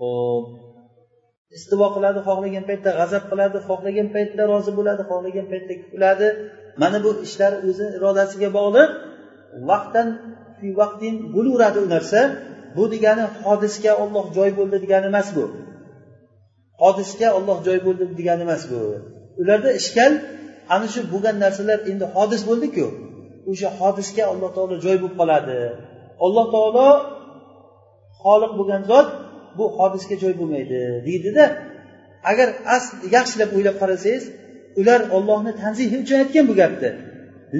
ho'p istivo qiladi xohlagan paytda g'azab qiladi xohlagan paytda rozi bo'ladi xohlagan paytda kuladi. Mana bu ishlar o'zi irodasiga bog'liq. Vaqtdan vaqtin bo'laveradi u narsa. Bu degani hodisga olloh joy bo'ldi degani emas bu. Hodisga olloh joy bo'ldi degani emas bu. Ularda ishkal ana shu bo'lgan narsalar endi hodis bo'ldiku. O'sha hodisga alloh taolo joy bo'lib qoladi. Alloh taolo xoliq bo'lgan zot bu hodisga joy bo'lmaydi deydida agar asl yaxshilab o'ylab qarasangiz ular ollohni tanzihi uchun aytgan bu gapni.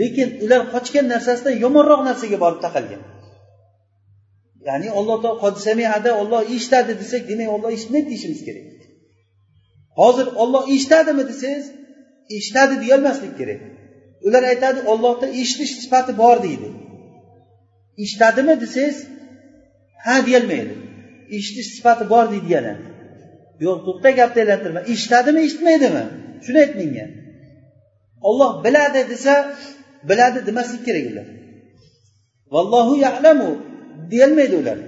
Lekin ular qochgan narsasidan yomonroq narsaga borib taqalgan. Ya'ni alloh taolo qodisamiada olloh eshitadi desak demak olloh eshitmaydi deyishimiz kerak. Hozir olloh eshitadimi desangiz eshitadi deyolmaslik kerak. Ular aytadi ollohda eshitish sifati bor deydi. Eshitadimi desangiz ha deyolmaydi. Eshitish sifati bor deydi yana yo'q to'xta gapni aylantirma eshitadimi eshitmaydimi? Shuni ayt menga olloh biladi desa biladi demaslik kerak ular. Vallohu yalamu deyolmaydi ular.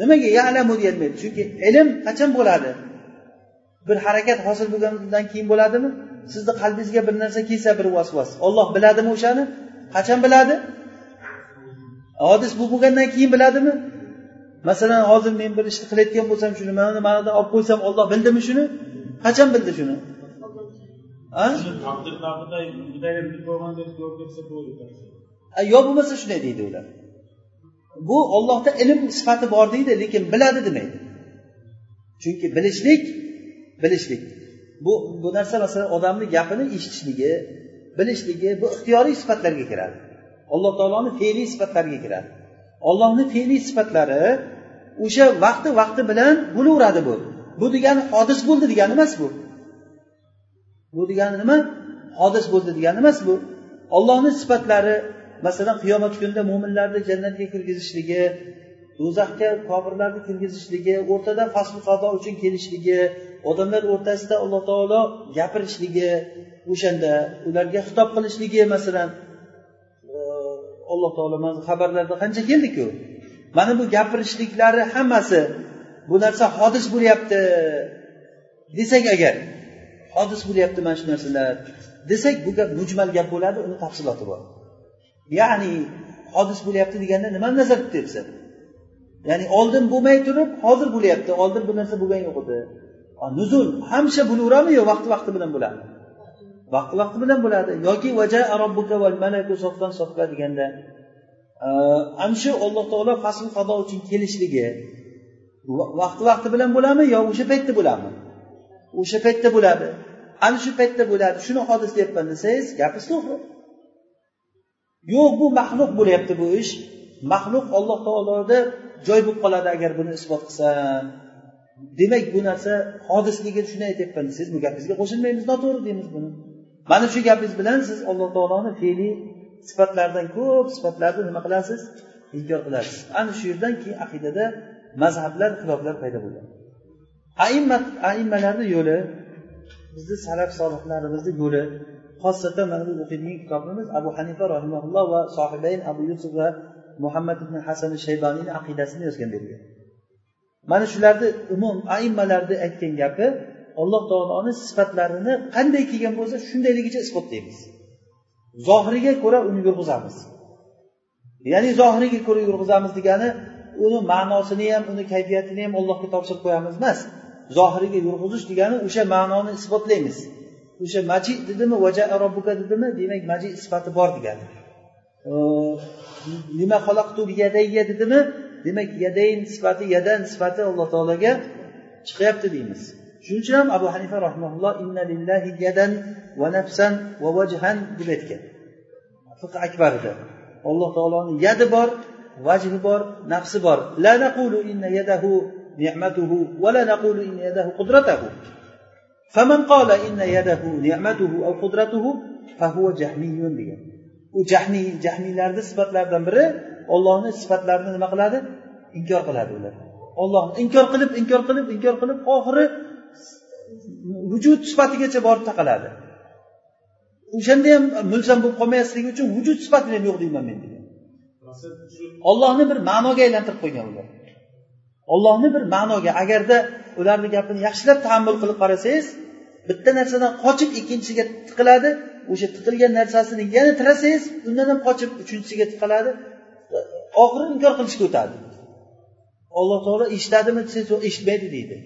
Nimaga yalamu deyolmaydi? Chunki ilm qachon bo'ladi? Bir harakat hosil bo'lgandan keyin bo'ladimi? Sizni qalbingizga bir narsa kelsa bir vasvas. Olloh biladimi o'shani? Qachon biladi? Hodis bu bo'lgandan keyin biladimi? Masalan hozir men bir ishni qilayotgan bo'lsam shuni mana manadan olib qo'ysam olloh bildimi shuni. Qachon bildi shuni? Yo bo'lmasa shunday deydi ular. Bu ollohda ilm sifati bor deydi lekin biladi demaydi. Chunki bilishlik bilishlik. Bu bu narsa masalan odamni gapini eshitishligi bilishligi bu ixtiyoriy sifatlarga kiradi. Alloh taoloni fe'liy sifatlariga kiradi ollohni fe'liy sifatlari o'sha vaqti vaqti bilan bo'laveradi bu. Bu degani hodis bo'ldi degani emas bu. Bu degani nima? Hodis bo'ldi degani emas bu. Ollohni sifatlari masalan qiyomat kunida mo'minlarni jannatga kirgizishligi do'zaxga kofirlarni kirgizishligi o'rtada fasl qado uchun kelishligi odamlar o'rtasida alloh taolo gapirishligi o'shanda ularga xitob qilishligi masalan. Alloh taolo mana xabarlarda qancha keldiku? Mana bu gapirishliklari hammasi bu narsa hodis bo'lyapti. Desak agar hodis bo'lyapti mana shu narsalar. Desak bu gap mujmal gap bo'ladi uni tafsiloti bor. Ya'ni hodis bo'lyapti deganda nimani nazarda tutyapsan? Ya'ni oldin bo'lmay turib hozir bo'lyapti. Oldin bu narsa bo'lgan yo'q edi. Nuzul hamisha bo'laveradimi yo vaqti vaqti bilan bo'ladi. Vaqti vaqti bilan bo'ladi. Yoki deganda e, ana shu alloh taolo fasl qado uchun kelishligi vaqti vaqti bilan bo'ladimi yo o'sha paytda bo'ladimi o'sha paytda bo'ladi. Ana shu paytda bo'ladi. Shuni hodis deyapman desangiz gapingiz to'g'ri yo'q bu maxluq bo'lyapti bu ish. Maxluq alloh taoloda joy bo'lib qoladi agar buni isbot qilsam. Demak bu narsa hodisligi shuni aytyapman desangiz bu gapingizga qo'shilmaymiz noto'g'ri deymiz buni. Mana shu gapingiz bilan siz alloh taoloni fe'liy sifatlaridan ko'p sifatlarni nima qilasiz? Inkor qilasiz. Ana shu yerdan keyin aqidada mazhablar xiloflar paydo bo'lgan. Aimmat aimmalarni yo'li bizni salaf solihlarimizni yo'li xosatan mana bu o'qiydigan kitobimiz abu hanifa rahimaulloh va sohibayn abu yusuf va muhammad ibn hasan shaybaniyni aqidasini yozgan dedilar mana shularni umum aimmalarni aytgan gapi alloh taoloni sifatlarini qanday kelgan bo'lsa shundayligicha isbotlaymiz. Zohiriga ko'ra uni yurg'izamiz. Ya'ni zohiriga ko'ra yurg'izamiz degani uni ma'nosini ham uni kayfiyatini ham allohga topshirib qo'yamiz emas. Zohiriga yurg'izish degani o'sha ma'noni isbotlaymiz. O'sha maji dedimi vaja robbuka dedimi demak maji sifati bor degani. Nima xalaqtu yadayya dedimi demak yadayn sifati yadan sifati alloh taologa chiqyapti deymiz. Shuning uchun ham abu hanifa rahmaulloh inna lillahi yadan va nafsan va vajhan deb aytgan. Fiq akbarida. Alloh taoloni yadi bor vajhi bor nafsi bor. La naqulu inna yadahu ni'matuhu va la naqulu inna yadahu qudratahu faman qala inna yadahu ni'matuhu aw qudratuhu fahuva jahmiyun degan. U jahmiy jahmiylarni sifatlaridan biri ollohni sifatlarini nima qiladi? Inkor qiladi ular. Ollohni inkor qilib inkor qilib inkor qilib oxiri vujud sifatigacha borib taqaladi. O'shanda ham mulzam bo'lib qolmasligi uchun vujud sifatini ham yo'q deyman men degan. Ollohni bir ma'noga aylantirib qo'ygan ular ollohni bir ma'noga agarda ularni gapini yaxshilab tahammul qilib qarasangiz bitta narsadan qochib ikkinchisiga tiqiladi o'sha tiqilgan narsasini yana tirasangiz undan ham qochib uchinchisiga tiqiladi oxiri inkor qilishga o'tadi. Alloh taolo eshitadimi desangiz eshitmaydi deydi.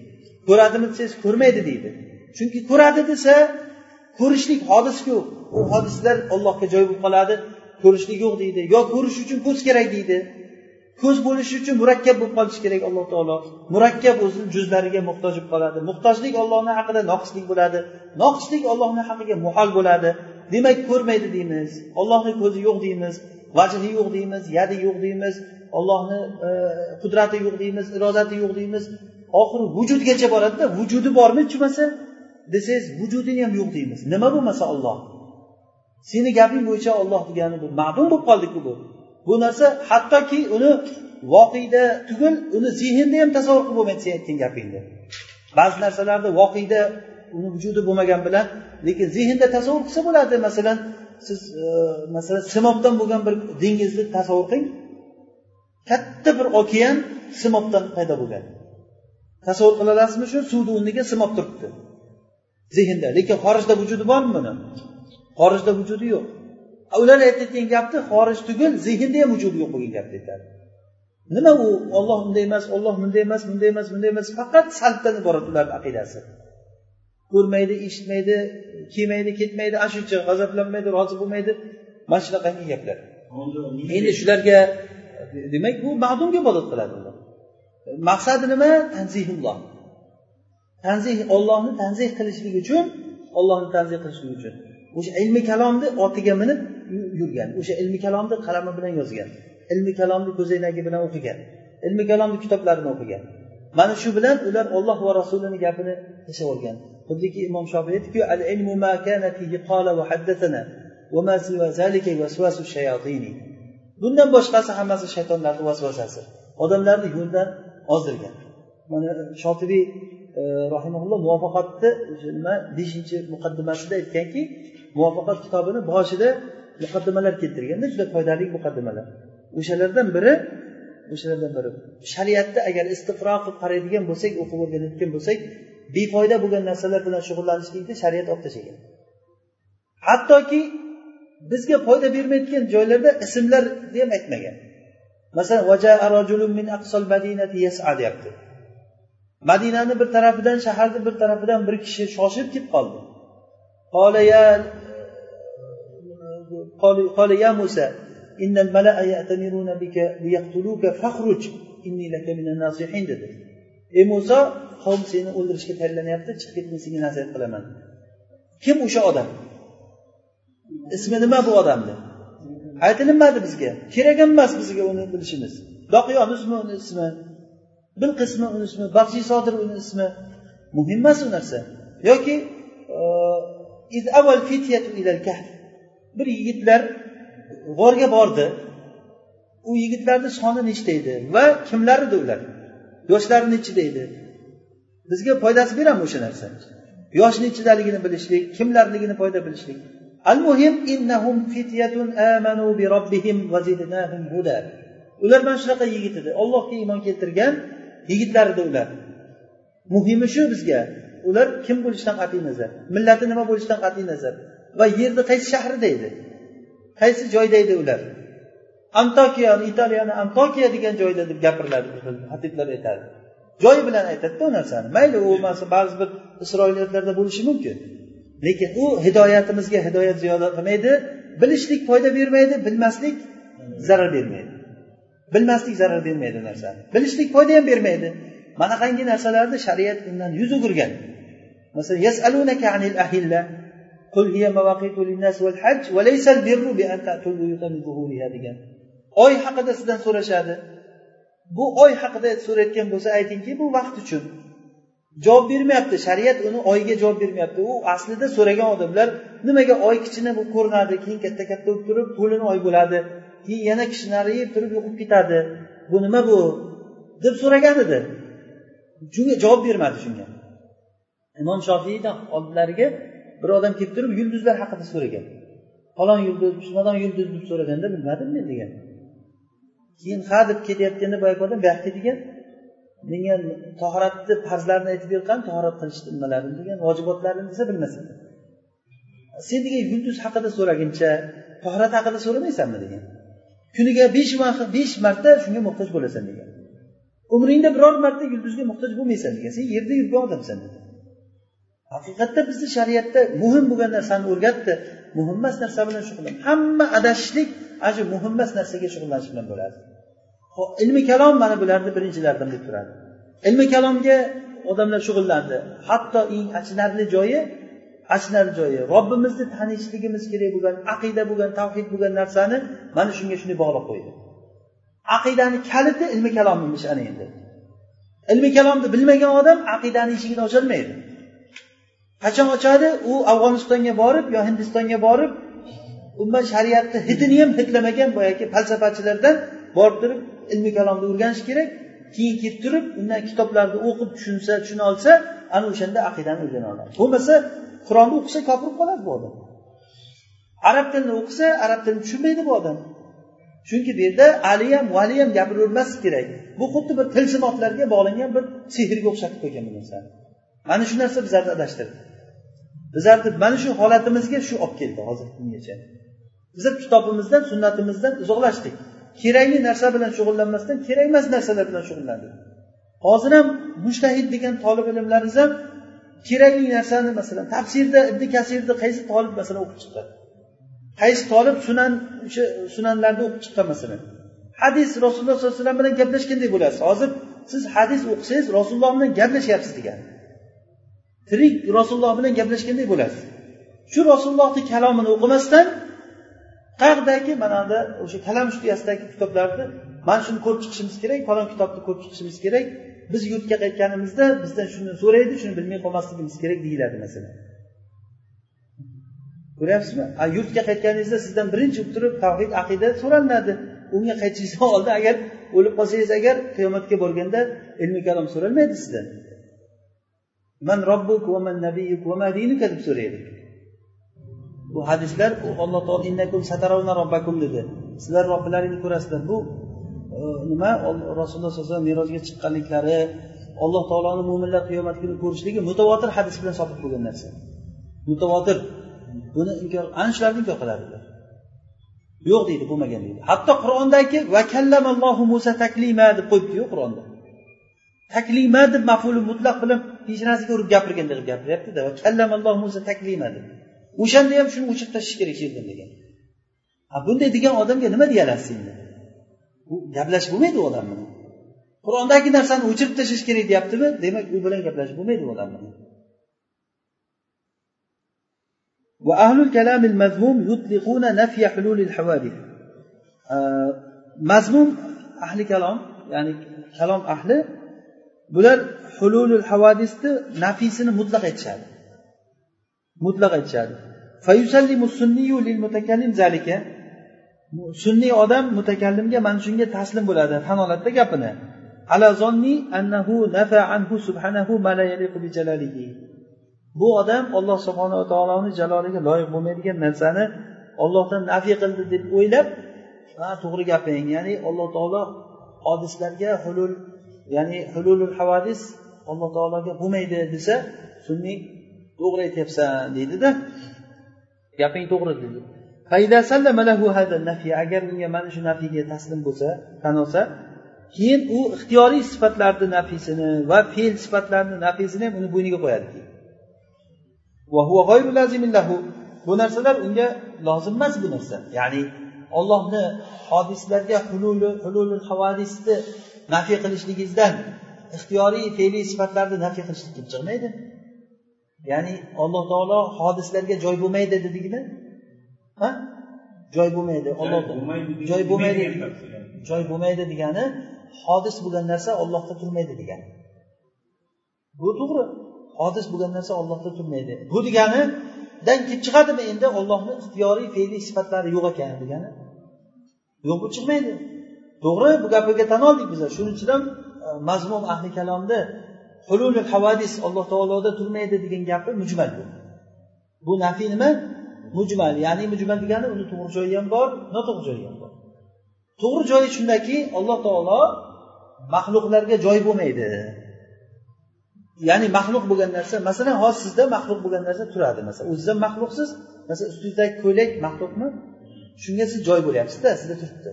Ko'radimi desangiz ko'rmaydi deydi. Chunki ko'radi desa ko'rishlik hodis u hodislar allohga joy bo'lib qoladi ko'rishlik yo'q deydi. Yo ko'rish uchun ko'z kerak deydi. Ko'z bo'lishi uchun murakkab bo'lib qolishi kerak alloh taolo. Murakkab o'zini juzlariga muhtoj bo'lib qoladi. Muhtojlik ollohni haqida noqislik bo'ladi. Noqislik ollohni haqiga muhol bo'ladi. Demak ko'rmaydi deymiz. Ollohni ko'zi yo'q deymiz. Vajhi yo'q deymiz. Yadi yo'q deymiz. Ollohni e, qudrati yo'q deymiz. Irodati yo'q deymiz. Oxiri vujudgacha boradida vujudi bormi bo'lmasa desangiz vujudini ham yo'q deymiz. Nima bo'lmasa olloh seni gaping bo'yicha olloh degani bu ma'lum bo'lib qoldiku bu. Bu narsa hattoki uni voqeda tugul uni zehnda ham tasavvur qilib bo'lmaydi sen aytgan gapingni. Ba'zi narsalarni voqeda uni vujudi bo'lmagan bilan lekin zehnda tasavvur qilsa bo'ladi. Masalan siz e, masalan simobdan bo'lgan bir dengizni tasavvur qiling. Katta bir okean simobdan paydo bo'lgan. Tasavvur qila olasizmi shu suvni o'rniga simob turibdi. Zehnda lekin xorijda vujudi bormi buni? Xorijda vujudi yo'q. Ular aytayotgan gapni xorij tugul zehnda ham vujudi yo'q bo'lgan gapni aytadi nima u? Olloh bunday emas olloh bunday emas bunday emas bunday emas faqat salbdan iborat ularni aqidasi. Ko'rmaydi eshitmaydi kelmaydi ketmaydi ana shuncha g'azablanmaydi rozi bo'lmaydi. Mana shunaqangi gaplar. Endi shularga demak bu ma'dumga ibodat qiladi. ular maqsadi nima? Tanzihulloh tanzih ollohni tanzih qilishlik uchun ollohni tanzih qilishlik uchun. O'sha ilmi kalomni otiga minib yurgan o'sha ilmi kalomni qalami bilan yozgan ilmi kalomni ko'zoynagi bilan o'qigan ilmi kalomni kitoblarini o'qigan. Mana shu bilan ular olloh va rasulini gapini tashlab olgan. Xuddiki imom shofiy aytdiku al ilmu ma kana fihi qala va haddathana va ma siwa zalika waswasu shayatini bundan boshqasi hammasi shaytonlarni vasvasasi. Odamlarni yo'ldan ozdirgan. Mana shotibiy e, rahimaulloh muvaffaqatni nima beshinchi muqaddimasida aytganki muvaffaqat kitobini boshida muqaddimalar keltirganda juda foydali muqaddimalar. O'shalardan biri o'shalardan biri shariatni agar istiqro qilib qaraydigan bo'lsak o'qib o'rganayotgan bo'lsak befoyda bo'lgan narsalar bilan shug'ullanishlikni shariat olib tashlagan. Hattoki bizga foyda bermayotgan joylarda ismlarni ham aytmagan. masalan deyapti madinani bir tarafidan shaharni bir tarafidan bir kishi shoshib kelib qoldi قال يا موسى إن الملأ يأتمرون بك ليقتلوك فاخرج إني لك من الناصحين dedi ey muso qavm seni o'ldirishga tayyorlanyapti chiqib ket men senga nasihat qilaman kim o'sha odam ismi nima bu odamni Aytilinmadi bizga. Kerak ham emas bizga uni bilishimiz. Doqiyon ismi uni ismi bilqismi uni ismi baxshiy sodir uni ismi muhim emas u narsa. Yoki e, bir yigitlar g'orga bordi. U yigitlarni soni nechta edi? Va kimlar edi ular? Yoshlari nechida edi. Bizga foydasi beradimi o'sha narsa? Yosh nechidaligini bilishlik kimlarligini foyda bilishlik? المهم إنهم فتية آمنوا بربهم وزدناهم هدى ular mana shunaqa yigit edi. Ollohga iymon keltirgan yigitlar edi ular. Muhimi shu bizga. Ular kim bo'lishidan qat'iy nazar? Millati nima bo'lishidan qat'iy nazar? Va yerni qaysi shahrida edi qaysi joyda edi ular? Antokiyani italiyani antokiya degan joyda deb gapiriladi hatiblar aytadi joyi bilan aytadida u narsani. Mayli u ba'zi bir isroiliyatlarda bo'lishi mumkin. lekin u hidoyatimizga hidoyat ziyoda qilmaydi bilishlik foyda bermaydi bilmaslik zarar bermaydi bilmaslik zarar bermaydi u narsani bilishlik foyda ham bermaydi manaqangi narsalarni shariat undan yuz o'girgan masalan yasalunaka anil ahilla قل هي مواقيت للناس والحج وليس البر بأن تأتوا البيوت من ظهورها degan oy haqida sizdan so'rashadi bu oy haqida so'rayotgan bo'lsa aytingki bu vaqt uchun Javob bermayapti shariat uni oyga javob bermayapti. U aslida so'ragan odamlar nimaga oy kichkina bo'lib ko'rinadi keyin katta katta bo'lib turib to'lin oy bo'ladi keyin yana kishinariyib turib yo'qib ketadi. Bu nima bu? deb so'ragan edi. Shunga javob bermadi shunga. Imom shofiyni oldilariga bir odam kelib turib yulduzlar haqida so'ragan. Falon yulduz falon yulduz deb so'raganda bilmadim men degan. Keyin ha deb ketayotganda boyagi odam bu yoqqa degan. Degan tohoratni farzlarini aytib bergan tahorat qilish nimalarini degan vojibotlarini desa bilmasin. Sen degan yulduz haqida so'raguncha tohrat haqida so'ramaysanmi degan. Kuniga besh besh marta shunga muhtoj bo'lasan degan. Umringda biror marta yulduzga muhtoj bo'lmaysan degan. Sen yerda yurgan odamsan dedi haqiqatda bizni shariatda muhim bo'lgan narsani o'rgatdi. Muhim emas narsa bilan shug'ullan. Hamma adashishlik ana shu muhim emas narsaga shug'ullanish bilan bo'ladi. Ilmi kalom mana bularni birinchilardan deb turadi. Ilmi kalomga odamlar shug'ullandi hatto eng achinarli joyi achinarli joyi robbimizni tanishligimiz kerak bo'lgan aqida bo'lgan tavhid bo'lgan narsani mana shunga shunday bog'lab qo'ydi. Aqidani kaliti ilmi kalom emish ana endi. Ilmi kalomni bilmagan odam aqidani eshigini ocholmaydi qachon ochadi? U afg'onistonga borib yo hindistonga borib umuman shariatni hidini ham hidlamagan boyagi falsafachilardan borib turib ilmi kalomni o'rganish kerak keyin kelib turib undan kitoblarni o'qib tushunsa tushuna olsa ana o'shanda aqidani o'rgana oladi. Bo'lmasa qur'onni o'qisa kofir bo'lib qoladi bu odam. Arab tilini o'qisa arab tilini tushunmaydi bu odam. Chunki bu yerda aliyam valiyam gapiravermaslik kerak. Bu xuddi bir tilsimotlarga bog'langan bir sehrga o'xshatib qo'ygan bu narsani mana shu narsa bizlarni adashtirdi. Bizlarni mana shu holatimizga shu olib keldi hozirgi kungacha bizlar kitobimizdan sunnatimizdan uzoqlashdik. Kerakli narsa bilan shug'ullanmasdan kerak emas narsalar bilan shug'ullanadi. Hozir ham mushtahid degan tolib ilmlarimiz ham kerakli narsani masalan tafsirda ibn kasirni qaysi tolib masalan o'qib chiqqan qaysi tolib sunan o'sha sunanlarni o'qib chiqqan masalan? Hadis rasululloh sollallohu alayhi vasallam bilan gaplashganday bo'lasiz. Hozir siz hadis o'qisangiz rasululloh bilan gaplashyapsiz degani tirik rasululloh bilan gaplashganday bo'lasiz. Shu rasulullohni kalomini o'qimasdan qayerdagi mana bu o'sha kalam studiyasidagi kitoblarni mana shuni ko'rib chiqishimiz kerak falon kitobni ko'rib chiqishimiz kerak. Biz yurtga qaytganimizda bizdan shuni so'raydi shuni bilmay qolmasligimiz kerak deyiladi masalan. Ko'ryapsizmi? Yurtga qaytganingizda sizdan birinchi bo'lib turib tavhid aqida so'ralinadi unga qaytishingizdan oldin agar o'lib qolsangiz agar qiyomatga borganda ilmi kalom so'ralmaydi sizdan. Man robbuk va man nabiyuk va ma dinuka deb so'raydi. Bu hadislar u alloh taolo innakum sataravna robbakum dedi. Sizlar robbilaringni ko'rasizlar. Bu e, nima? Rasululloh sallallohu alayhi vasallam merosga chiqqanliklari alloh taoloni mo'minlar qiyomat kuni ko'rishligi mutavotir hadis bilan sobit bo'lgan narsa. Mutavotir. Buni inkor ana shularni inkor qiladilar. Yo'q deydi bo'lmagan deydi. Hatto qur'ondagi va kallamallohu musa taklima deb qo'yibdiyu qur'onda. Taklima deb mafuli mutlaq bilan peshonasiga urib gapirgan deb gapiryaptida va kallamallohu musa taklima deb. o'shanda ham shuni o'chirib tashlash kerak shu yerdan degan bunday degan odamga nima deya olasiz endi bu gaplashib bo'lmaydi u odam bilan qur'ondagi narsani o'chirib tashlash kerak deyaptimi demak u bilan gaplashib bo'lmaydi u odam bilan وأهل الكلام المذموم يطلقون نفي حلول الحوادث mazmum ahli kalom ya'ni kalom ahli bular hululul havadisni nafiysini mutlaq aytishadi Mutlaq aytishadi. Sunniy odam mutakallimga mana shunga taslim bo'ladi. Tan oladida gapini. Bu odam olloh subhanava taoloni jaloliga loyiq bo'lmaydigan narsani ollohdan nafiy qildi deb o'ylab ha to'g'ri gaping. Ya'ni alloh taolo hodislarga hulul ya'ni hululul havadis alloh taologa bo'lmaydi desa sunniy to'g'ri aytyapsan deydida. Gaping to'g'ri dedi. Agar unga mana shu nafiyga taslim bo'lsa tan olsa keyin u ixtiyoriy sifatlarni nafiysini va fe'l sifatlarni nafiysini ham uni bo'yniga qo'yadi. Bu narsalar unga lozim emas bu narsa. Ya'ni ollohni hodislarga hululi havadisni nafiy qilishligingizdan ixtiyoriy fe'liy sifatlarni nafiy qilishlik kelib chiqmaydi ya'ni alloh taolo hodislarga joy bo'lmaydi dedikmi ha? Joy bo'lmaydi olloh joy bo'lmaydi. joy bo'lmaydi degani hodis bo'lgan narsa ollohda turmaydi degani. Bu to'g'ri. Hodis bo'lgan narsa ollohda turmaydi. Bu deganidan kelib chiqadimi endi ollohni ixtiyoriy fe'liy sifatlari yo'q ekan degani? Yo'q bo'lib chiqmaydi. To'g'ri bu gapiga tan oldik bizlar shuning uchun ham e, mazmum ahli kalomni hululul havadis alloh taoloda turmaydi degan gapi mujmal bu. Bu nafiy nima? Mujmal ya'ni mujmal degani uni to'g'ri joyi ham bor noto'g'ri joyi ham bor. To'g'ri joyi shundaki alloh taolo maxluqlarga joy bo'lmaydi. Ya'ni maxluq bo'lgan narsa masalan hozir sizda maxluq bo'lgan narsa turadi masalan o'ziz ham maxluqsiz masalan ustingizdagi ko'ylak maxluqmi? Shunga siz joy bo'lyapsizda sizda turibdi.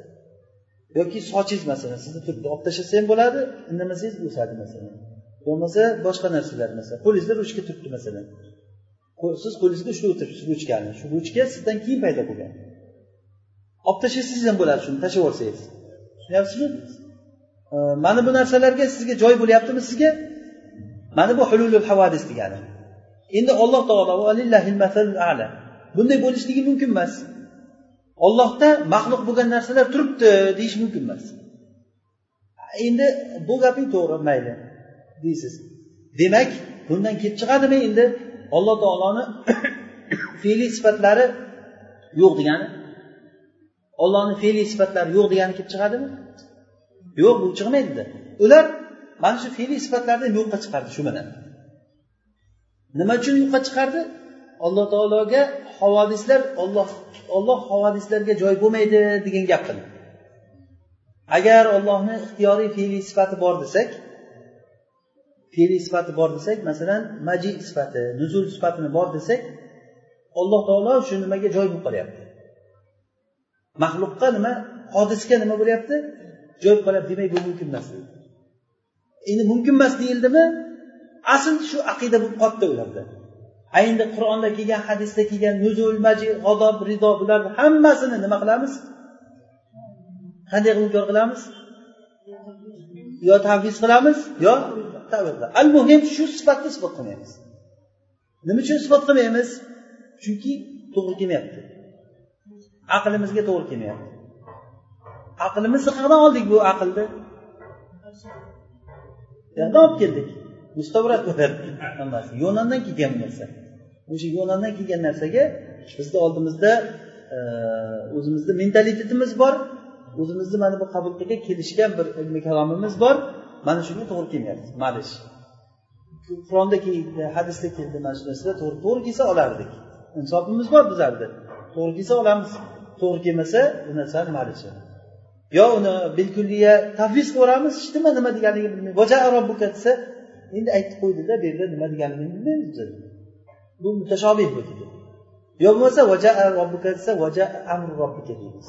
Yoki sochingiz masalan sizda turibdi olib tashlasa ham bo'ladi indamasangiz o'sadi masalan. Bo'lmasa boshqa narsalar masalan qo'lingizda ruchka turibdi masalan. Siz qo'lingizda ushlab o'tiribsiz ruchkani shu ruchka sizdan keyin paydo bo'lgan. Olib tashlasangiz ham bo'ladi shuni tashlab yuborsangiz tushunyapsizmi? Mana bu narsalarga sizga joy bo'lyaptimi sizga? Mana bu hululul havadis degani. Endi alloh taolo bunday bo'lishligi mumkin emas. Ollohda maxluq bo'lgan narsalar turibdi deyish mumkin emas. Endi bu gaping to'g'ri mayli. Deysiz. Demak bundan kelib chiqadimi endi? Alloh taoloni fe'liy sifatlari yo'q degani? Ollohni fe'liy sifatlari yo'q degani kelib chiqadimi? Yo'q bu chiqmaydida ular mana shu fe'liy sifatlarni yo'qqa chiqardi shu bilan. Nima uchun yo'qqa chiqardi? Alloh taologa havodislar olloh olloh havodislarga joy bo'lmaydi degan gap qildi agar ollohni ixtiyoriy fe'liy sifati bor desak fe'li sifati bor desak masalan maji sifati nuzul sifatini bor desak alloh taolo shu nimaga joy bo'lib qolyapti? Maxluqqa nima hodisga nima bo'lyapti? Joy bo'lib qolyapti demak bu mumkin emas endi mumkin emas deyildimi? Asl shu aqida bo'lib qolibdi ularda. Endi qur'onda kelgan hadisda kelgan nuzul maji g'azob rido bularni hammasini nima qilamiz? Qanday qilib inkor qilamiz? Yo tanfiz qilamiz yo al muhim shu sifatni isbot qilmaymiz. Nima uchun isbot qilmaymiz? Chunki to'g'ri kelmayapti. Aqlimizga to'g'ri kelmayapti. Aqlimizni qayerdan oldik bu aqlni. Yoqdan olib keldik. Mustavrat bo'ladi. Hammasi. Yunondan kelgan narsa. O'sha yunondan kelgan narsaga bizni oldimizda o'zimizni mentalitetimiz bor. O'zimizni mana bu qabul qilgan kelishgan bir ilmiy kalomimiz bor. Mana shunga to'g'ri kelmayapti malish qur'onda keldi hadisda keldi mana shu narsalar to'g'ri to'g'ri kelsa olardik. Insofimiz bor bizlarni to'g'ri kelsa olamiz. To'g'ri kelmasa bu narsani malishi yo uni bilkulliya tafviz qilib yuboramiz hech nima nima deganligini bilmaydi desa endi aytib qo'ydida bu yerda nima deganligini bilmaymiz bu mutashobih bu yo bo'lmasa robbuka desa amru robbika deymiz.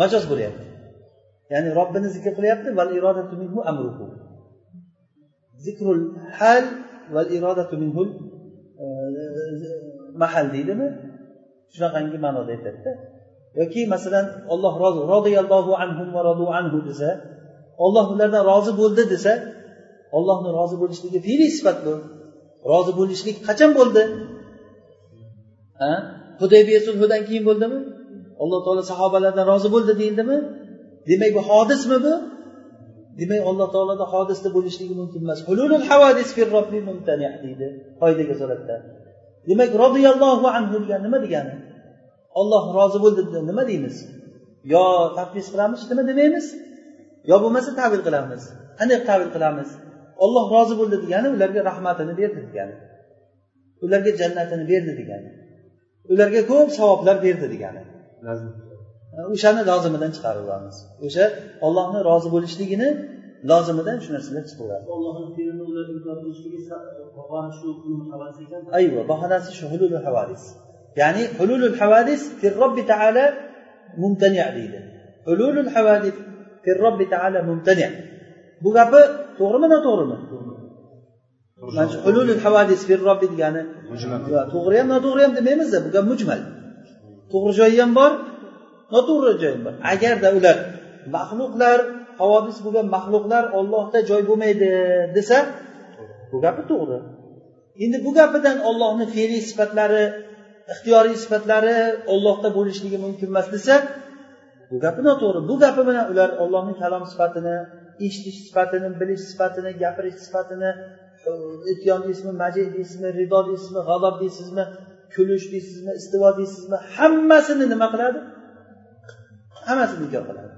Majoz bo'lyapti. Ya'ni robbini zikr qilyapti val irodatu minhu amruhu. Zikrul hal val irodatu minhu e, mahal deydimi? Shunaqangi ma'noda aytadida. Yoki masalan olloh rozi roziyallohu anhum va rodu anhu desa olloh ulardan rozi bo'ldi desa ollohni rozi bo'lishligi fe'liy sifat bu. Rozi bo'lishlik qachon bo'ldi? Ha? Hudaybiya sulhidan keyin bo'ldimi? Alloh taolo sahobalardan rozi bo'ldi deyildimi? Demak bu hodismi bu? Demak alloh taoloda hodisda bo'lishligi mumkin emas. Hululul havadis fir robbi mumtani deydi qoidaga soladida demak roziyallohu anhu degani nima degani? Olloh rozi bo'ldi nima deymiz? Yo tafviz qilamiz nima demaymiz? Yo bo'lmasa tavil qilamiz. Qanday tavil qilamiz? Olloh rozi bo'ldi degani ularga rahmatini berdi degani. Ularga jannatini berdi degani. Ularga ko'p savoblar berdi degani. O'shani lozimidan chiqarib olamiz o'sha ollohni rozi bo'lishligini lozimidan shu narsalar chiqaveradi ayva bahonasi shu hulul havadis ya'ni hululul havadis robbi taala mumtani deydi. Hululul havadis robbi taala mumtani. Bu gapi to'g'rimi noto'g'rimi? Mana shu hululul havadis robbi degani to'g'ri ham noto'g'ri ham demaymiz bu gap mujmal. To'g'ri joyi ham bor noto'g'ri joyi ham bor agarda ular maxluqlar havodis bo'lgan maxluqlar ollohda joy bo'lmaydi desa bu gapi to'g'ri. Endi bu gapidan ollohni fe'liy sifatlari ixtiyoriy sifatlari ollohda bo'lishligi mumkin emas desa bu gapi noto'g'ri. Bu gapi bilan ular ollohni kalom sifatini eshitish sifatini bilish sifatini gapirish sifatini ityon deysizmi majid deysizmi rido deysizmi g'azob deysizmi kulish deysizmi istivo deysizmi hammasini nima qiladi? Hammasini inkor qiladi.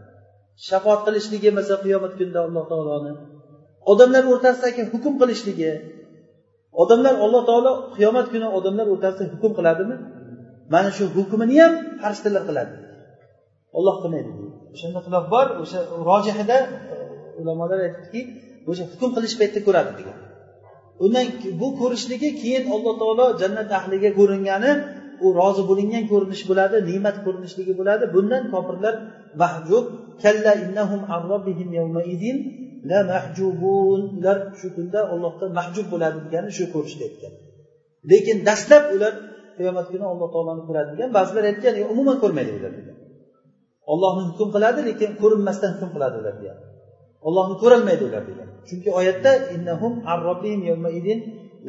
Shafoat qilishligi masalan qiyomat kunida alloh taoloni odamlar o'rtasidagi hukm qilishligi odamlar alloh taolo qiyomat kuni odamlar o'rtasida hukm qiladimi? Mana shu hukmini ham farishtalar qiladi. Olloh qilmaydi. O'shanda xilof bor o'sha rojihida e, ulamolar aytdiki o'sha hukm qilish paytida ko'radi degan. Undan bu ko'rishligi keyin alloh taolo jannat ahliga ko'ringani u rozi bo'lingan ko'rinish bo'ladi ne'mat ko'rinishligi bo'ladi. Bundan kofirlar mahjub kalla innahum la mahjubun. Ular shu kunda ollohdan mahjub bo'ladi degani shu ko'rishda aytgan lekin dastlab ular qiyomat kuni alloh taoloni ko'radi degan ba'zilar aytgan umuman ko'rmaydi ular degan. Ollohni hukm qiladi lekin ko'rinmasdan hukm qiladi ular degan. Ollohni ko'rolmaydi ular degan. Chunki oyatda innahum lamahjubun degan summa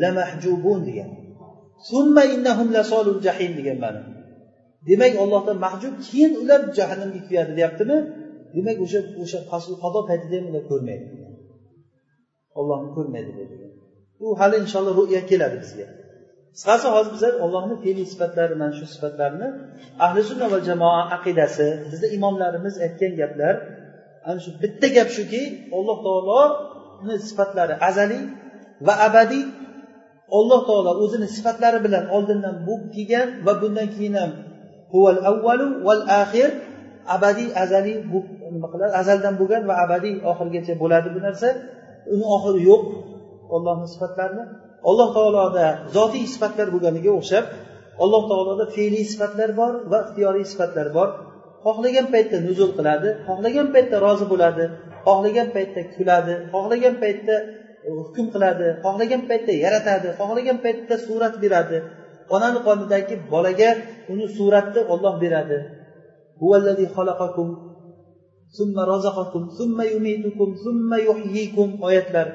la mahjubun degan. Degan ma'no. Demak ollohdan mahjub keyin ular jahannamga kuyadi deyaptimi? Demak o'sha o'sha qado paytida ham ular ko'rmaydi. Ollohni ko'rmaydi bu hali inshaalloh ru'ya keladi bizga. Qisqasi hozir bizlar ollohni fe'liy sifatlari mana shu sifatlarni ahli sunna va jamoa aqidasi bizni imomlarimiz aytgan gaplar ana shu bitta gap shuki alloh taoloni sifatlari azaliy va abadiy alloh taolo o'zini sifatlari bilan oldindan bo'lib kelgan va bundan keyin ham huval avvalu val axir abadiy azaliy nima qiladi azaldan bo'lgan va abadiy oxirigacha bo'ladi bu narsa. Uni oxiri yo'q ollohni sifatlarini. Alloh taoloda zotiy sifatlar bo'lganiga o'xshab alloh taoloda fe'liy sifatlar bor va ixtiyoriy sifatlar bor. Xohlagan paytda nuzul qiladi xohlagan paytda rozi bo'ladi xohlagan paytda kuladi xohlagan paytda E, hukm qiladi xohlagan paytda yaratadi xohlagan paytda surat beradi. Onani qonidagi bolaga uni suratni olloh beradi. Oyatlar.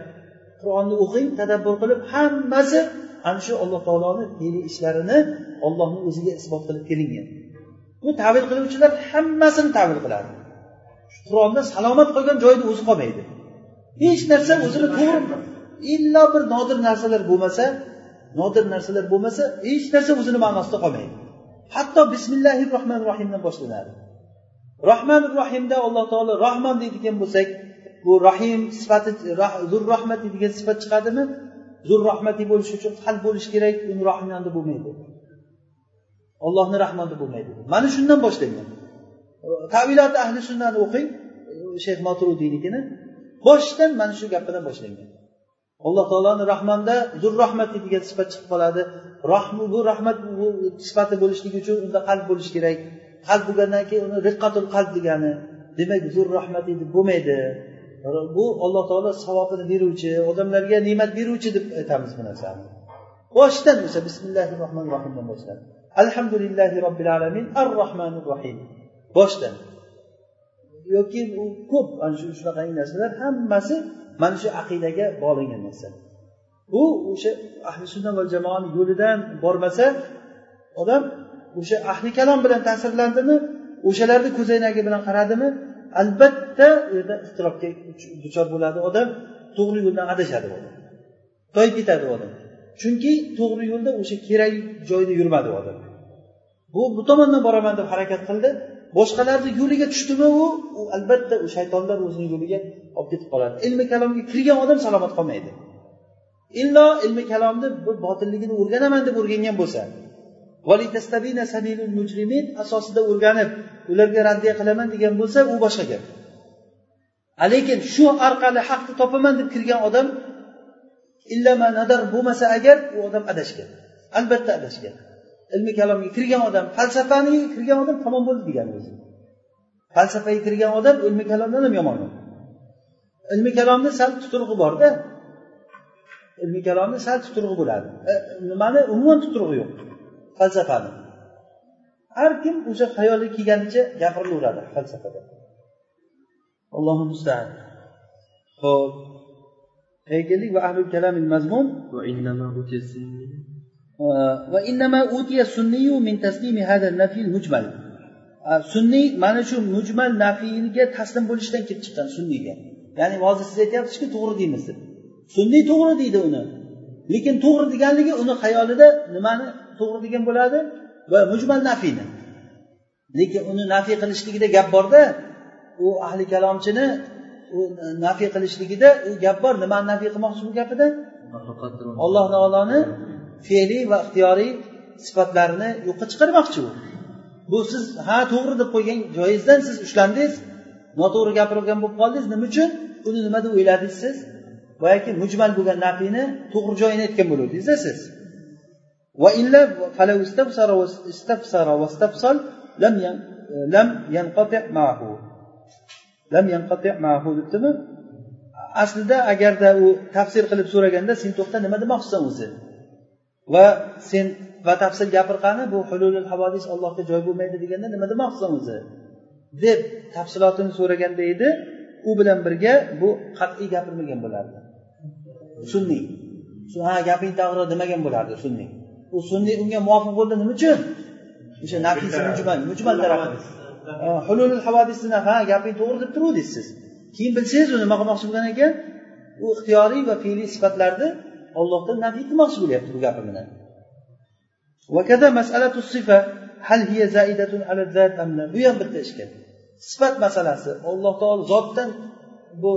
Qur'onni o'qing tadabbur qilib hammasi ana shu alloh taoloni fe'li ishlarini ollohni o'ziga isbot qilib kelingan bu tavil qiluvchilar hammasini tavil qiladi. Qur'onda salomat qolgan joyida o'zi qolmaydi. Hech narsa o'zini to'g'ri illo bir nodir narsalar bo'lmasa nodir narsalar bo'lmasa hech narsa o'zini ma'nosida qolmaydi. Hatto bismillahi rohmanir rohimdan boshlanadi. Rohmanir rohimda alloh taolo rohman deydigan bo'lsak bu rohim sifati zur rahmat deydigan sifat chiqadimi? Zur rahmati bo'lishi uchun qalb bo'lishi kerak uni rohmonda bo'lmaydi. Ollohni rahmonda bo'lmaydi. Mana shundan boshlangan tavilot ahli sunnani o'qing shayx maturudiynikini boshidan mana shu gap bilan boshlangan alloh taoloni rahmonda zur rahmat degan sifat chiqib qoladi. Rahmu bu rahmat bu sifati bo'lishligi uchun unda qalb bo'lishi kerak. Qalb bo'lgandan keyin uni riqqatul qalb degani. Demak zur rahmat deb bo'lmaydi. Bu alloh taolo savobini beruvchi odamlarga ne'mat beruvchi deb aytamiz bu narsani. Boshidan o'sha bismillahi rohmanir rohimdan boshladi alhamdulillahi robbil alamin. Ar rohmanir rohim boshdan. Yoki u ko'p ana shu shunaqangi narsalar hammasi mana shu aqidaga bog'langan narsa. Bu o'sha ahli sunna va jamoani yo'lidan bormasa odam o'sha ahli kalom bilan ta'sirlandimi o'shalarni ko'zoynagi bilan qaradimi albatta u yerda ixtirobga duchor bo'ladi odam to'g'ri yo'ldan adashadi odam toyib ketadi odam. Chunki to'g'ri yo'lda o'sha kerak joyda yurmadi odam. Bu bu tomondan boraman deb harakat qildi. Boshqalarni yo'liga tushdimi u? U albatta u shaytonlar o'zini yo'liga olib ketib qoladi. Ilmi kalomga kirgan odam salomat qolmaydi. Illo ilmi kalomni botilligini o'rganaman deb o'rgangan bo'lsa asosida o'rganib ularga raddiya qilaman degan bo'lsa u boshqa gap. Lekin shu orqali haqni topaman deb kirgan odam illama nadar bo'lmasa agar u odam adashgan. Albatta adashgan. Ilmi kalomga kirgan odam falsafaniga kirgan odam tamom bo'ldi degani o'zi. Falsafaga kirgan odam ilmi kalomdan ham yomon. Ilmi kalomni sal tuturug'i borda ilmi kalomni sal tuturug'i bo'ladi. E, nimani? Umuman tuturug'i yo'q. Falsafani. Har kim o'sha xayoliga kelganicha gapirilaveradi falsafada. Allohu mustaan. Ho'p keldik va ahlul kalamil mazmun وإنما أوتي السني من تسليم هذا النفي المجمل sunniy mana shu mujmal nafiyga taslim bo'lishdan kelib chiqqan sunniyga ya'ni hozir siz aytyapsizki to'g'ri deymiz deb sunniy to'g'ri deydi uni lekin to'g'ri deganligi uni xayolida nimani to'g'ri degan bo'ladi va mujmal nafiyni lekin uni nafiy qilishligida gap borda u ahli kalomchini u nafiy qilishligida u gap bor nimani nafiy qilmoqchi bu gapida alloh taoloni fe'liy va ixtiyoriy sifatlarini yo'qqa chiqarmoqchi. U bu siz ha to'g'ri deb qo'ygan joyingizdan siz ushlandingiz noto'g'ri gapirgan bo'lib qoldingiz nima uchun? Uni nima deb o'yladingiz siz? Boyagi mujmal bo'lgan nafiyni to'g'ri joyini aytgan bo'luvdingizda siz. Va illa lam lam lam aslida agarda u tafsir qilib so'raganda sen to'xta nima demoqchisan o'zi va sen batafsil gapirgani bu hululul havodis allohga joy bo'lmaydi deganda nima demoqchisan o'zi? Deb tafsilotini so'raganda edi u bilan birga bu qat'iy gapirmagan bo'lardi. Sunniy. Ha gaping to'g'ri demagan bo'lardi sunniy. U sunniy unga muvofiq bo'ldi nima uchun? O'sha nafisi mujmal mujmal taraf hululul havodisni ha gaping to'g'ri deb turuvdingiz siz. Keyin bilsangiz u nima qilmoqchi bo'lgan ekan? U ixtiyoriy va fe'liy sifatlarni ollohdan naf qilmoqchi bo'lyapti bu gapi bilan. Bu ham bitta ishga sifat masalasi olloh taolo zotdan bu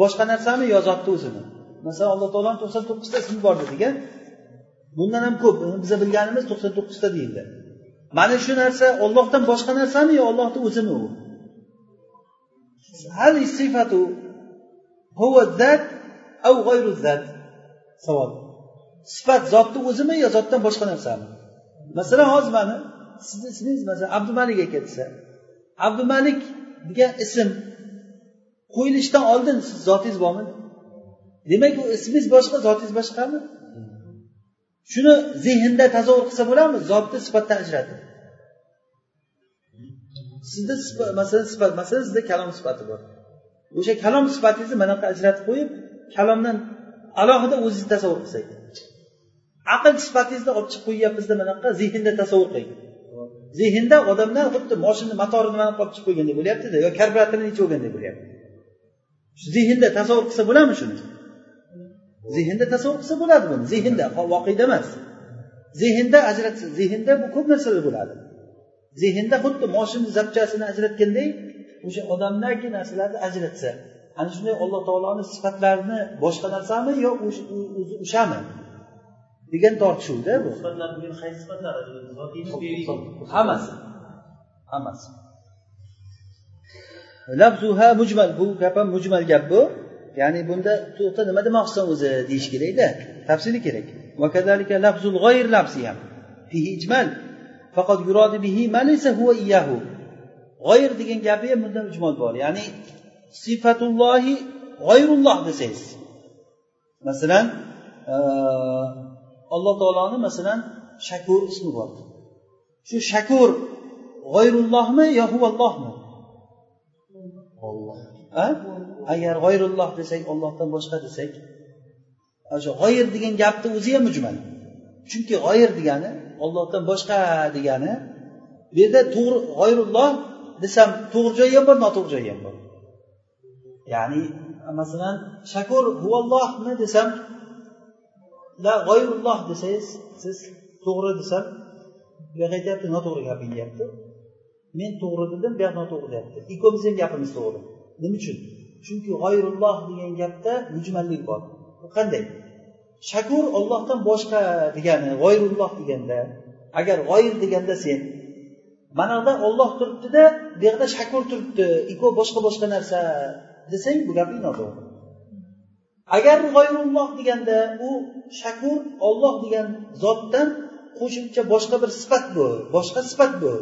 boshqa narsami yo zotni o'zimi? Masalan alloh taoloni to'qson to'qqizta ismi bor dedik a bundan ham ko'p biza bilganimiz to'qson to'qqizta deyildi. Mana shu narsa ollohdan boshqa narsami yo ollohni o'zimi u? Hal sifatu huva zat av g'oyru zat. Savol. Sifat zotni o'zimi yo zotdan boshqa narsami? Masalan hozir mani sizni ismingiz masalan abdumalik aka desa abdumalik degan ism qo'yilishdan oldin siz zotingiz bormi? Demak u ismingiz boshqa zotingiz boshqami? Shuni zehnda tasavvur qilsa bo'ladimi? Zotni sifatdan ajratib. Sizda masalan sifat masalan sizda kalom sifati bor. O'sha kalom sifatingizni mana ajratib qo'yib kalomdan alohida o'zingizni tasavvur qilsak aql sifatingizni olib chiqib qo'yyapmizda mana buyoqqa zehnda tasavvur qiling zehnda odamlar xuddi moshinani motorini mana olib chiqib qo'ygandek bo'lyaptida yo karburatorini ichib olgandek bo'lyapti. Zehnda tasavvur qilsa bo'ladimi shuni? Zehnda tasavvur qilsa bo'ladi buni zehnda voqeda emas. Zehnda ajratsa zehnda bu ko'p narsalar bo'ladi. Zehnda xuddi moshina zapchasini ajratgandek o'sha odamdagi narsalarni ajratsa ana shunday alloh taoloni sifatlarini boshqa narsami yo o'shami degan tortishuvda bu hammasi hammasi lafzuha mujmal bu gap ham mujmal gap bu ya'ni bunda to'xta nima demoqchisan o'zi deyish kerakda tafsili kerak وكذلك لفظ الغير لفظي ham فيه إجمال فقد يراد به ما ليس هو إياه غير degan gapi ham bunda ijmol bor ya'ni sifatullohi g'oyrulloh desangiz. Masalan e, alloh taoloni masalan shakur ismi bor. Shu shakur g'oyrullohmi yo huvallohmi? Agar g'oyrulloh desak ollohdan boshqa desak o'sha g'oyir degan gapni o'zi ham mujmal chunki g'oyir degani ollohdan boshqa degani bu yerda to'g'ri g'oyrulloh desam to'g'ri joyi ham bor noto'g'ri joyi ham bor. Ya'ni masalan shakur huvallohmi desam la g'oyrulloh desangiz siz to'g'ri desam bu yoq aytyapti noto'g'ri gaping deyapti. Men to'g'ri dedim bu yoq noto'g'ri deyapti. Ikkovimiz ham gapimiz to'g'ri. Nima uchun? Chunki g'oyrulloh degan gapda mujmallik bor. Bu qanday? Shakur ollohdan boshqa degani g'oyrulloh deganda agar g'oyir deganda sen mana buyoqda olloh turibdida bu yoqda shakur turibdi ikkovi boshqa boshqa narsa desang bu gaping noto'g'ri agar g'oyrulloh deganda u shakur olloh degan zotdan qo'shimcha boshqa bir sifat bu boshqa sifat bu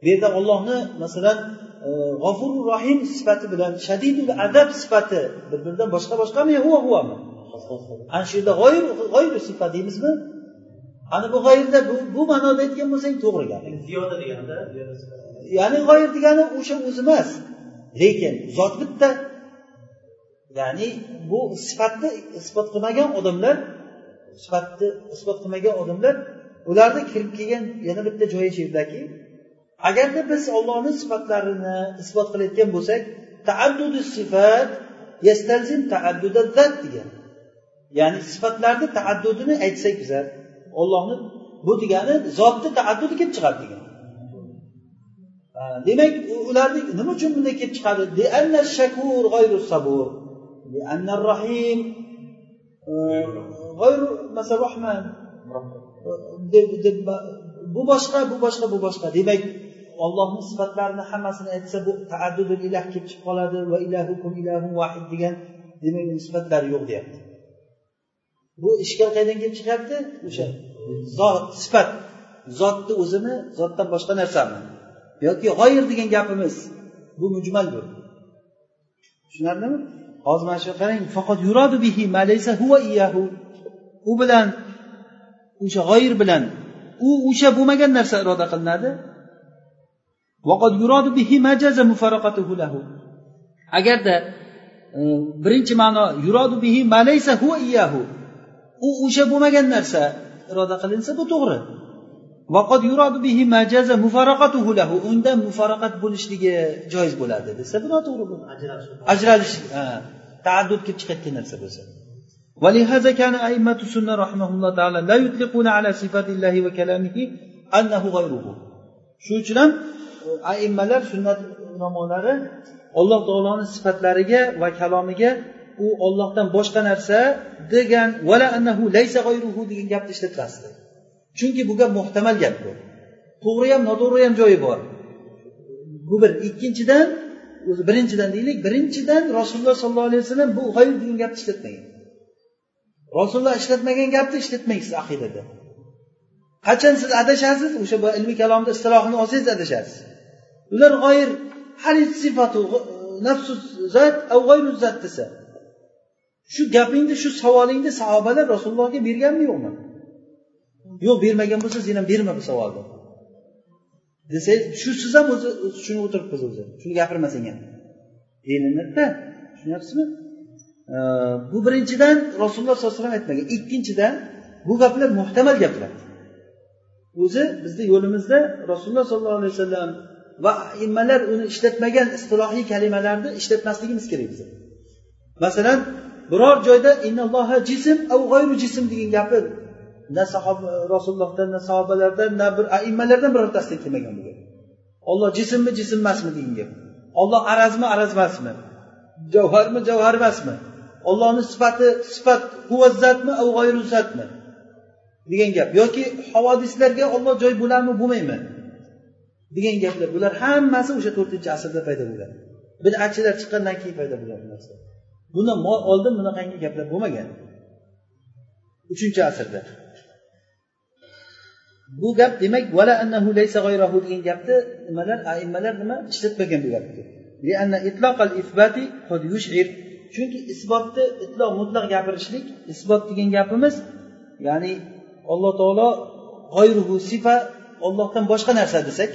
bu yerda ollohni masalan g'ofuru rohim sifati bilan shadidul adab sifati bir biridan boshqa boshqami huva huvami ana shu yerda g'oyir g'oyir sifat deymizmi? Ana bu g'oyirda bu, bu ma'noda aytgan bo'lsang to'g'ri gap. Ziyoda deganda ya'ni g'oyir degani o'sha o'zi emas lekin zot bitta ya'ni bu sifatni isbot qilmagan odamlar sifatni isbot qilmagan odamlar ularni kirib kelgan yana bitta joyi shu yerdaki agarda biz ollohni sifatlarini isbot qilayotgan bo'lsak taaddudi sifat yastalzim taaddudat zat degan. Ya'ni sifatlarni taaddudini aytsak bizlar ollohni bu degani zotni taaddudi kelib chiqadi degan. Demak ularni nima uchun bunday kelib chiqadi? Shakur g'oyru sabur. Rahim g'oyru masalan rohman bu boshqa bu boshqa bu boshqa. Demak ollohni sifatlarini hammasini aytsa bu taaddudul ilah kelib chiqib qoladi. Va ilahukum ilahun vahid degan demak sifatlari yo'q deyapti. Bu ishkal qayerdan kelib chiqyapti? O'sha zot sifat. Zotni o'zini zotdan boshqa narsami yoki g'oyir degan gapimiz bu mujmal bo'ldi. Tushunarlimi? Hozir mana shu qarang faqat yuradu bihi malaysa huva iyahu u bilan o'sha g'oyir bilan u o'sha bo'lmagan narsa iroda qilinadi. Agarda e, birinchi ma'no yuradu bihi malaysa huva iyahu u o'sha bo'lmagan narsa iroda qilinsa bu to'g'ri. undan mufaraqat bo'lishligi joiz bo'ladi desa bu noto'g'ri bu ajralish taaddud kelib chiqayotgan narsa bo'lsa ولهذا كان أئمة السنة رحمهم الله تعالى لا يطلقون على صفات الله وكلامه أنه غيره shu uchun ham aimmalar sunnat ulamolari alloh taoloni sifatlariga va kalomiga u ollohdan boshqa narsa degan vala annahu laysa g'ayruhu degan gapni ishlatmasdi chunki bu gap muhtamal gap bu. To'g'ri ham noto'g'ri ham joyi bor. Bu bir. Ikkinchidan o'zi birinchidan deylik birinchidan rasululloh sollallohu alayhi vasallam bu g'oyib degan gapni ishlatmagan. Rasululloh ishlatmagan gapni ishlatmaysiz aqidada qachon siz adashasiz? O'sha ilmiy kalomni istilohini olsangiz adashasiz. Ular g'oyir sifatu nafsu zat g'oyru zat desa. Shu gapingni shu savolingni sahobalar rasulullohga berganmi yo'qmi? Yo'q bermagan bo'lsa sen ham berma bu savolni. Desangiz shu siz ham o'zi shuni o'tiribmiz o'zi. Shuni gapirmasang ham. Deyilinadida tushunyapsizmi? Bu birinchidan rasululloh sollallohu alayhi vasallam aytmagan. Ikkinchidan bu gaplar muhtamal gaplar. O'zi bizni yo'limizda rasululloh sollallohu alayhi vasallam va immalar uni ishlatmagan istilohiy kalimalarni ishlatmasligimiz kerak biza masalan biror joyda innalloha jism av g'oyru jism degan gapi na sahoba e, rasulullohdan na sahobalardan na bir aimmalardan birortasidan kelmagan bu gap olloh jismmi jism emasmi degan gap. Olloh arazmi araz emasmi javharmi javhar emasmi ollohni sifati sifat huvazzatmi av degan gap. Yoki havodislarga olloh joy bo'ladimi bo'lmaymi? degan gaplar. Bular hammasi o'sha to'rtinchi asrda paydo bo'lgan. Bidatchilar chiqqandan keyin paydo bo'lgan bu narsa. Bundan oldin bunaqangi gaplar bo'lmagan. Uchinchi asrda. Bu gap demak vala annahu laysa g'ayrahu degan gapni nimalar aimmalar nima ishlatmagan bu gapni? Chunki isbotni itloq mutlaq gapirishlik isbot degan gapimiz ya'ni alloh taolo g'oyruhu sifa ollohdan boshqa narsa desak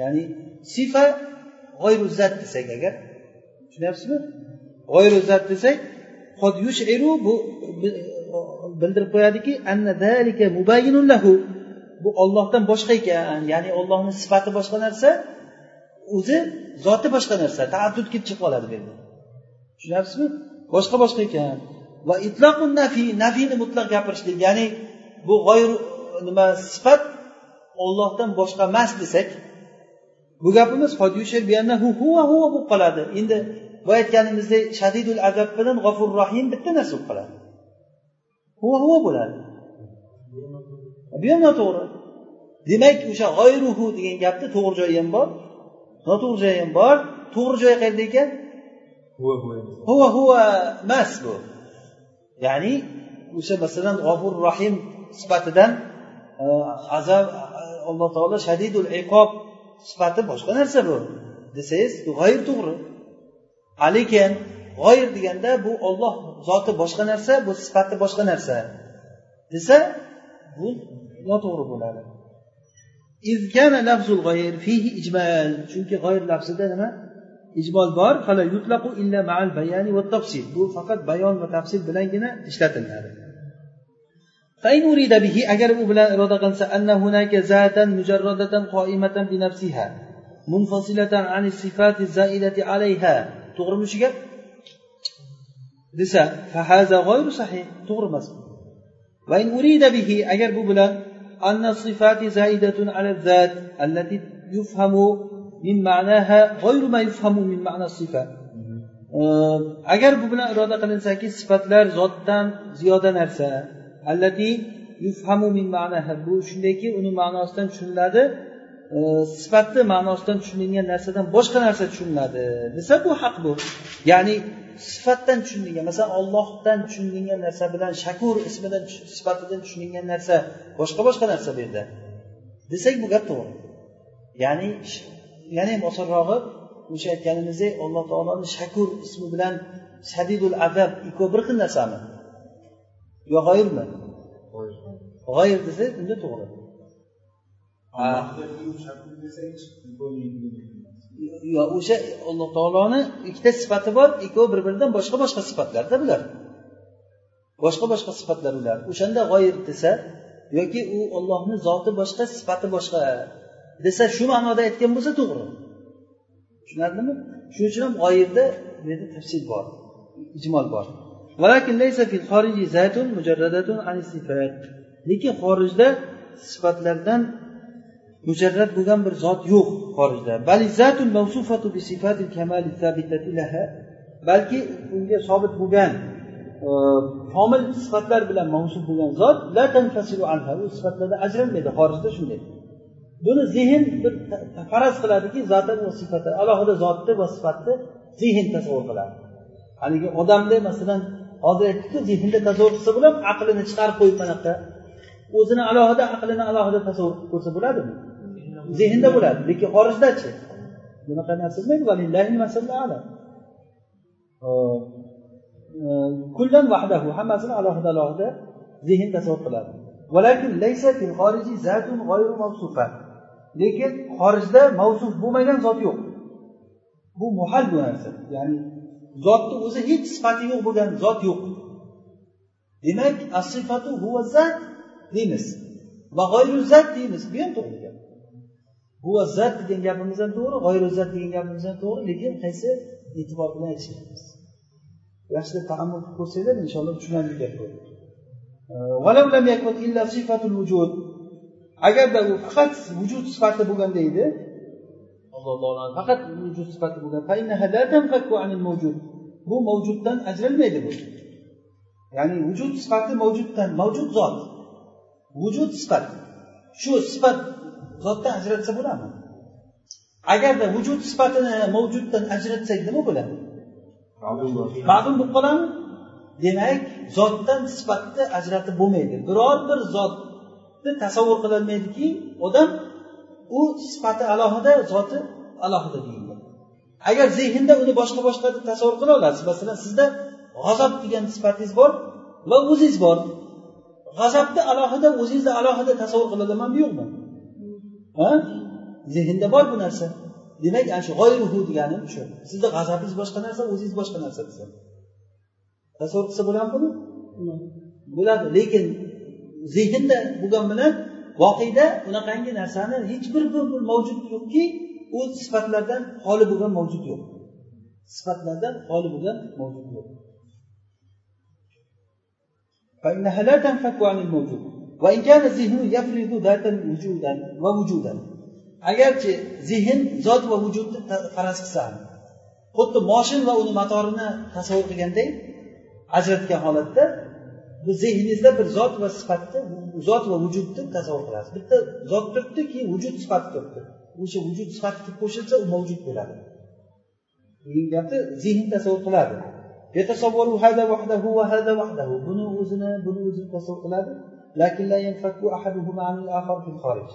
ya'ni sifa g'oyru zat desak agar tushunyapsizmi? G'oyru zat desak bu bildirib qo'yadiki bu ollohdan boshqa ekan ya'ni ollohni sifati boshqa narsa o'zi zoti boshqa narsa taaddud kelib chiqib qoladi bu yerda. Tushunyapsizmi? Boshqa boshqa ekan. Va itloqu nafiy nafiyni mutlaq gapirishlik ya'ni bu g'oyir nima sifat ollohdan boshqa emas desak bu gapimiz bo'lib qoladi. Endi boya aytganimizdek shadidul azab bilan g'ofur rohim bitta narsa bo'lib qoladi. Huva huva bo'ladi. Bu ham noto'g'ri demak o'sha g'oyruhu degan gapni to'g'ri joyi ham bor noto'g'ri joyi ham bor. To'g'ri joyi qayerda ekan? Huva huva emas bu. Ya'ni o'sha masalan g'ofur rohim sifatidan e, azab alloh taolo shadidul iqob sifati boshqa narsa bu. Desangiz g'oyir to'g'ri. Lekin g'oyir deganda bu olloh zoti boshqa narsa bu sifati boshqa narsa. Desa bu noto'g'ri bo'ladi. Chunki g'oyir lafzida nima? Ijmol bor. Bu faqat bayon va tafsil bilangina ishlatiladi. Agar u bilan iroda qilinsa anna hunaka zatan desa sahih. To'g'ri emas. Va in urida bihi agar bu bilan anna sifati zaidatun ala zat allati yufhamu min ma'naha g'oyru ma yufhamu min ma'na sifa. Agar bu bilan iroda qilinsaki sifatlar zotdan ziyoda narsa allati yufhamu min ma'naha bu shundayki uni ma'nosidan tushuniladi. Sifatni ma'nosidan tushunilgan narsadan boshqa narsa tushuniladi desa bu haq bu. Ya'ni sifatdan tushunilgan masalan ollohdan tushunilgan narsa bilan shakur ismidan sifatidan tushunilgan narsa boshqa boshqa narsa bu yerda. Desak bu gap to'g'ri. Ya'ni yana ham osonrog'i o'sha aytganimizdek alloh taoloni shakur ismi bilan shadidul azab ikkovi bir xil narsami? Yo g'oyirmi g'oyir desak unda to'g'ri yo o'sha alloh taoloni ikkita sifati bor ikkovi bir biridan boshqa boshqa sifatlarda bular. Boshqa boshqa sifatlar ular o'shanda g'oyib desa yoki u ollohni zoti boshqa sifati boshqa desa shu ma'noda aytgan bo'lsa to'g'ri. Tushunarlimi? Shuning uchun ham g'oyibda bu tafsil bor ijmol bor. Lekin xorijda sifatlardan mujarrad bo'lgan bir zot yo'q. Xorijda balki unga sobit bo'lgan e, komil sifatlar bilan mavsuf bo'lgan zot u sifatlardan ajralmaydi xorijda shunday. Buni zehn bir faraz qiladiki zotan va sifati alohida zotni va sifatni zehn tasavvur qiladi. Haligi odamni masalan hozir aytdikku zehnda tasavvur qilsa bo'ladi aqlini chiqarib qo'yib manaqa o'zini alohida aqlini alohida tasavvur qilsa bo'ladimi? Zehnda bo'ladi lekin xorijdachi. Bunaqa narsa bilmaydi kullan vahdahu hammasini alohida alohida zehn tasavvur qiladi. Lekin xorijda mavsuf bo'lmagan zot yo'q. Bu muhal bu narsa. Ya'ni zotni o'zi hech sifati yo'q bo'lgan zot yo'q. Demak asifatu huva zat deymiz. Va g'oyru zat deymiz. Bu ham to'g'ri gap. Huva zat degan gapimiz ham to'g'ri g'oyru zat degan gapimiz ham to'g'ri lekin qaysi e'tibor bilan aytishyapmiz yaxshilab taammul qilib ko'rsanglar inshaalloh tushunarli gap bo'ladi. Agarda u faqat vujud sifati bo'lganda edi faqat vujud sifati bo'lgan bu mavjuddan ajralmaydi bu. Ya'ni vujud sifati mavjuddan mavjud zot. Vujud sifat. Shu sifat zotdan ajratsa bo'ladimi? Agarda vujud sifatini mavjuddan ajratsak nima bo'ladi? Ma'lum bo'lib qoladimi? Demak zotdan sifatni ajratib bo'lmaydi. Biror bir zotni tasavvur qilolmaydiki odam u sifati alohida zoti alohida deyilgan agar zehnda uni boshqa boshqa deb tasavvur qila olasiz masalan sizda g'azob degan sifatingiz bor va o'zingiz bor. G'azabni alohida o'zingizni alohida tasavvur qilamanmi yo'qmi? ha zehnda bor bu narsa. Demak ana shu g'oyruhu degani shu. Sizni g'azabingiz boshqa narsa o'zingiz boshqa narsa desa. Tasavvur qilsa bo'ladimi buni? Bo'ladi. Lekin zehnda bo'lgani bilan voqeda unaqangi narsani hech bir mavjud yo'qki u sifatlardan xoli bo'lgan mavjud yo'q. Sifatlardan xoli bo'lgan mavjud yo'q agarchi zehn zot va vujudni faraz qilsa xuddi moshin va uni motorini tasavvur qilganday ajratgan holatda bu zehningizda bir zot va sifatni zot va vujudni tasavvur qilasiz. Bitta zot turibdi keyin vujud sifati turibdi. O'sha vujud sifat qo'shilsa u mavjud bo'ladi. Degan gapni zehn tasavvur qiladi. Buni o'zini buni o'zini tasavvur qiladi. لكن لا ينفك أحدهما عن الآخر في الخارج.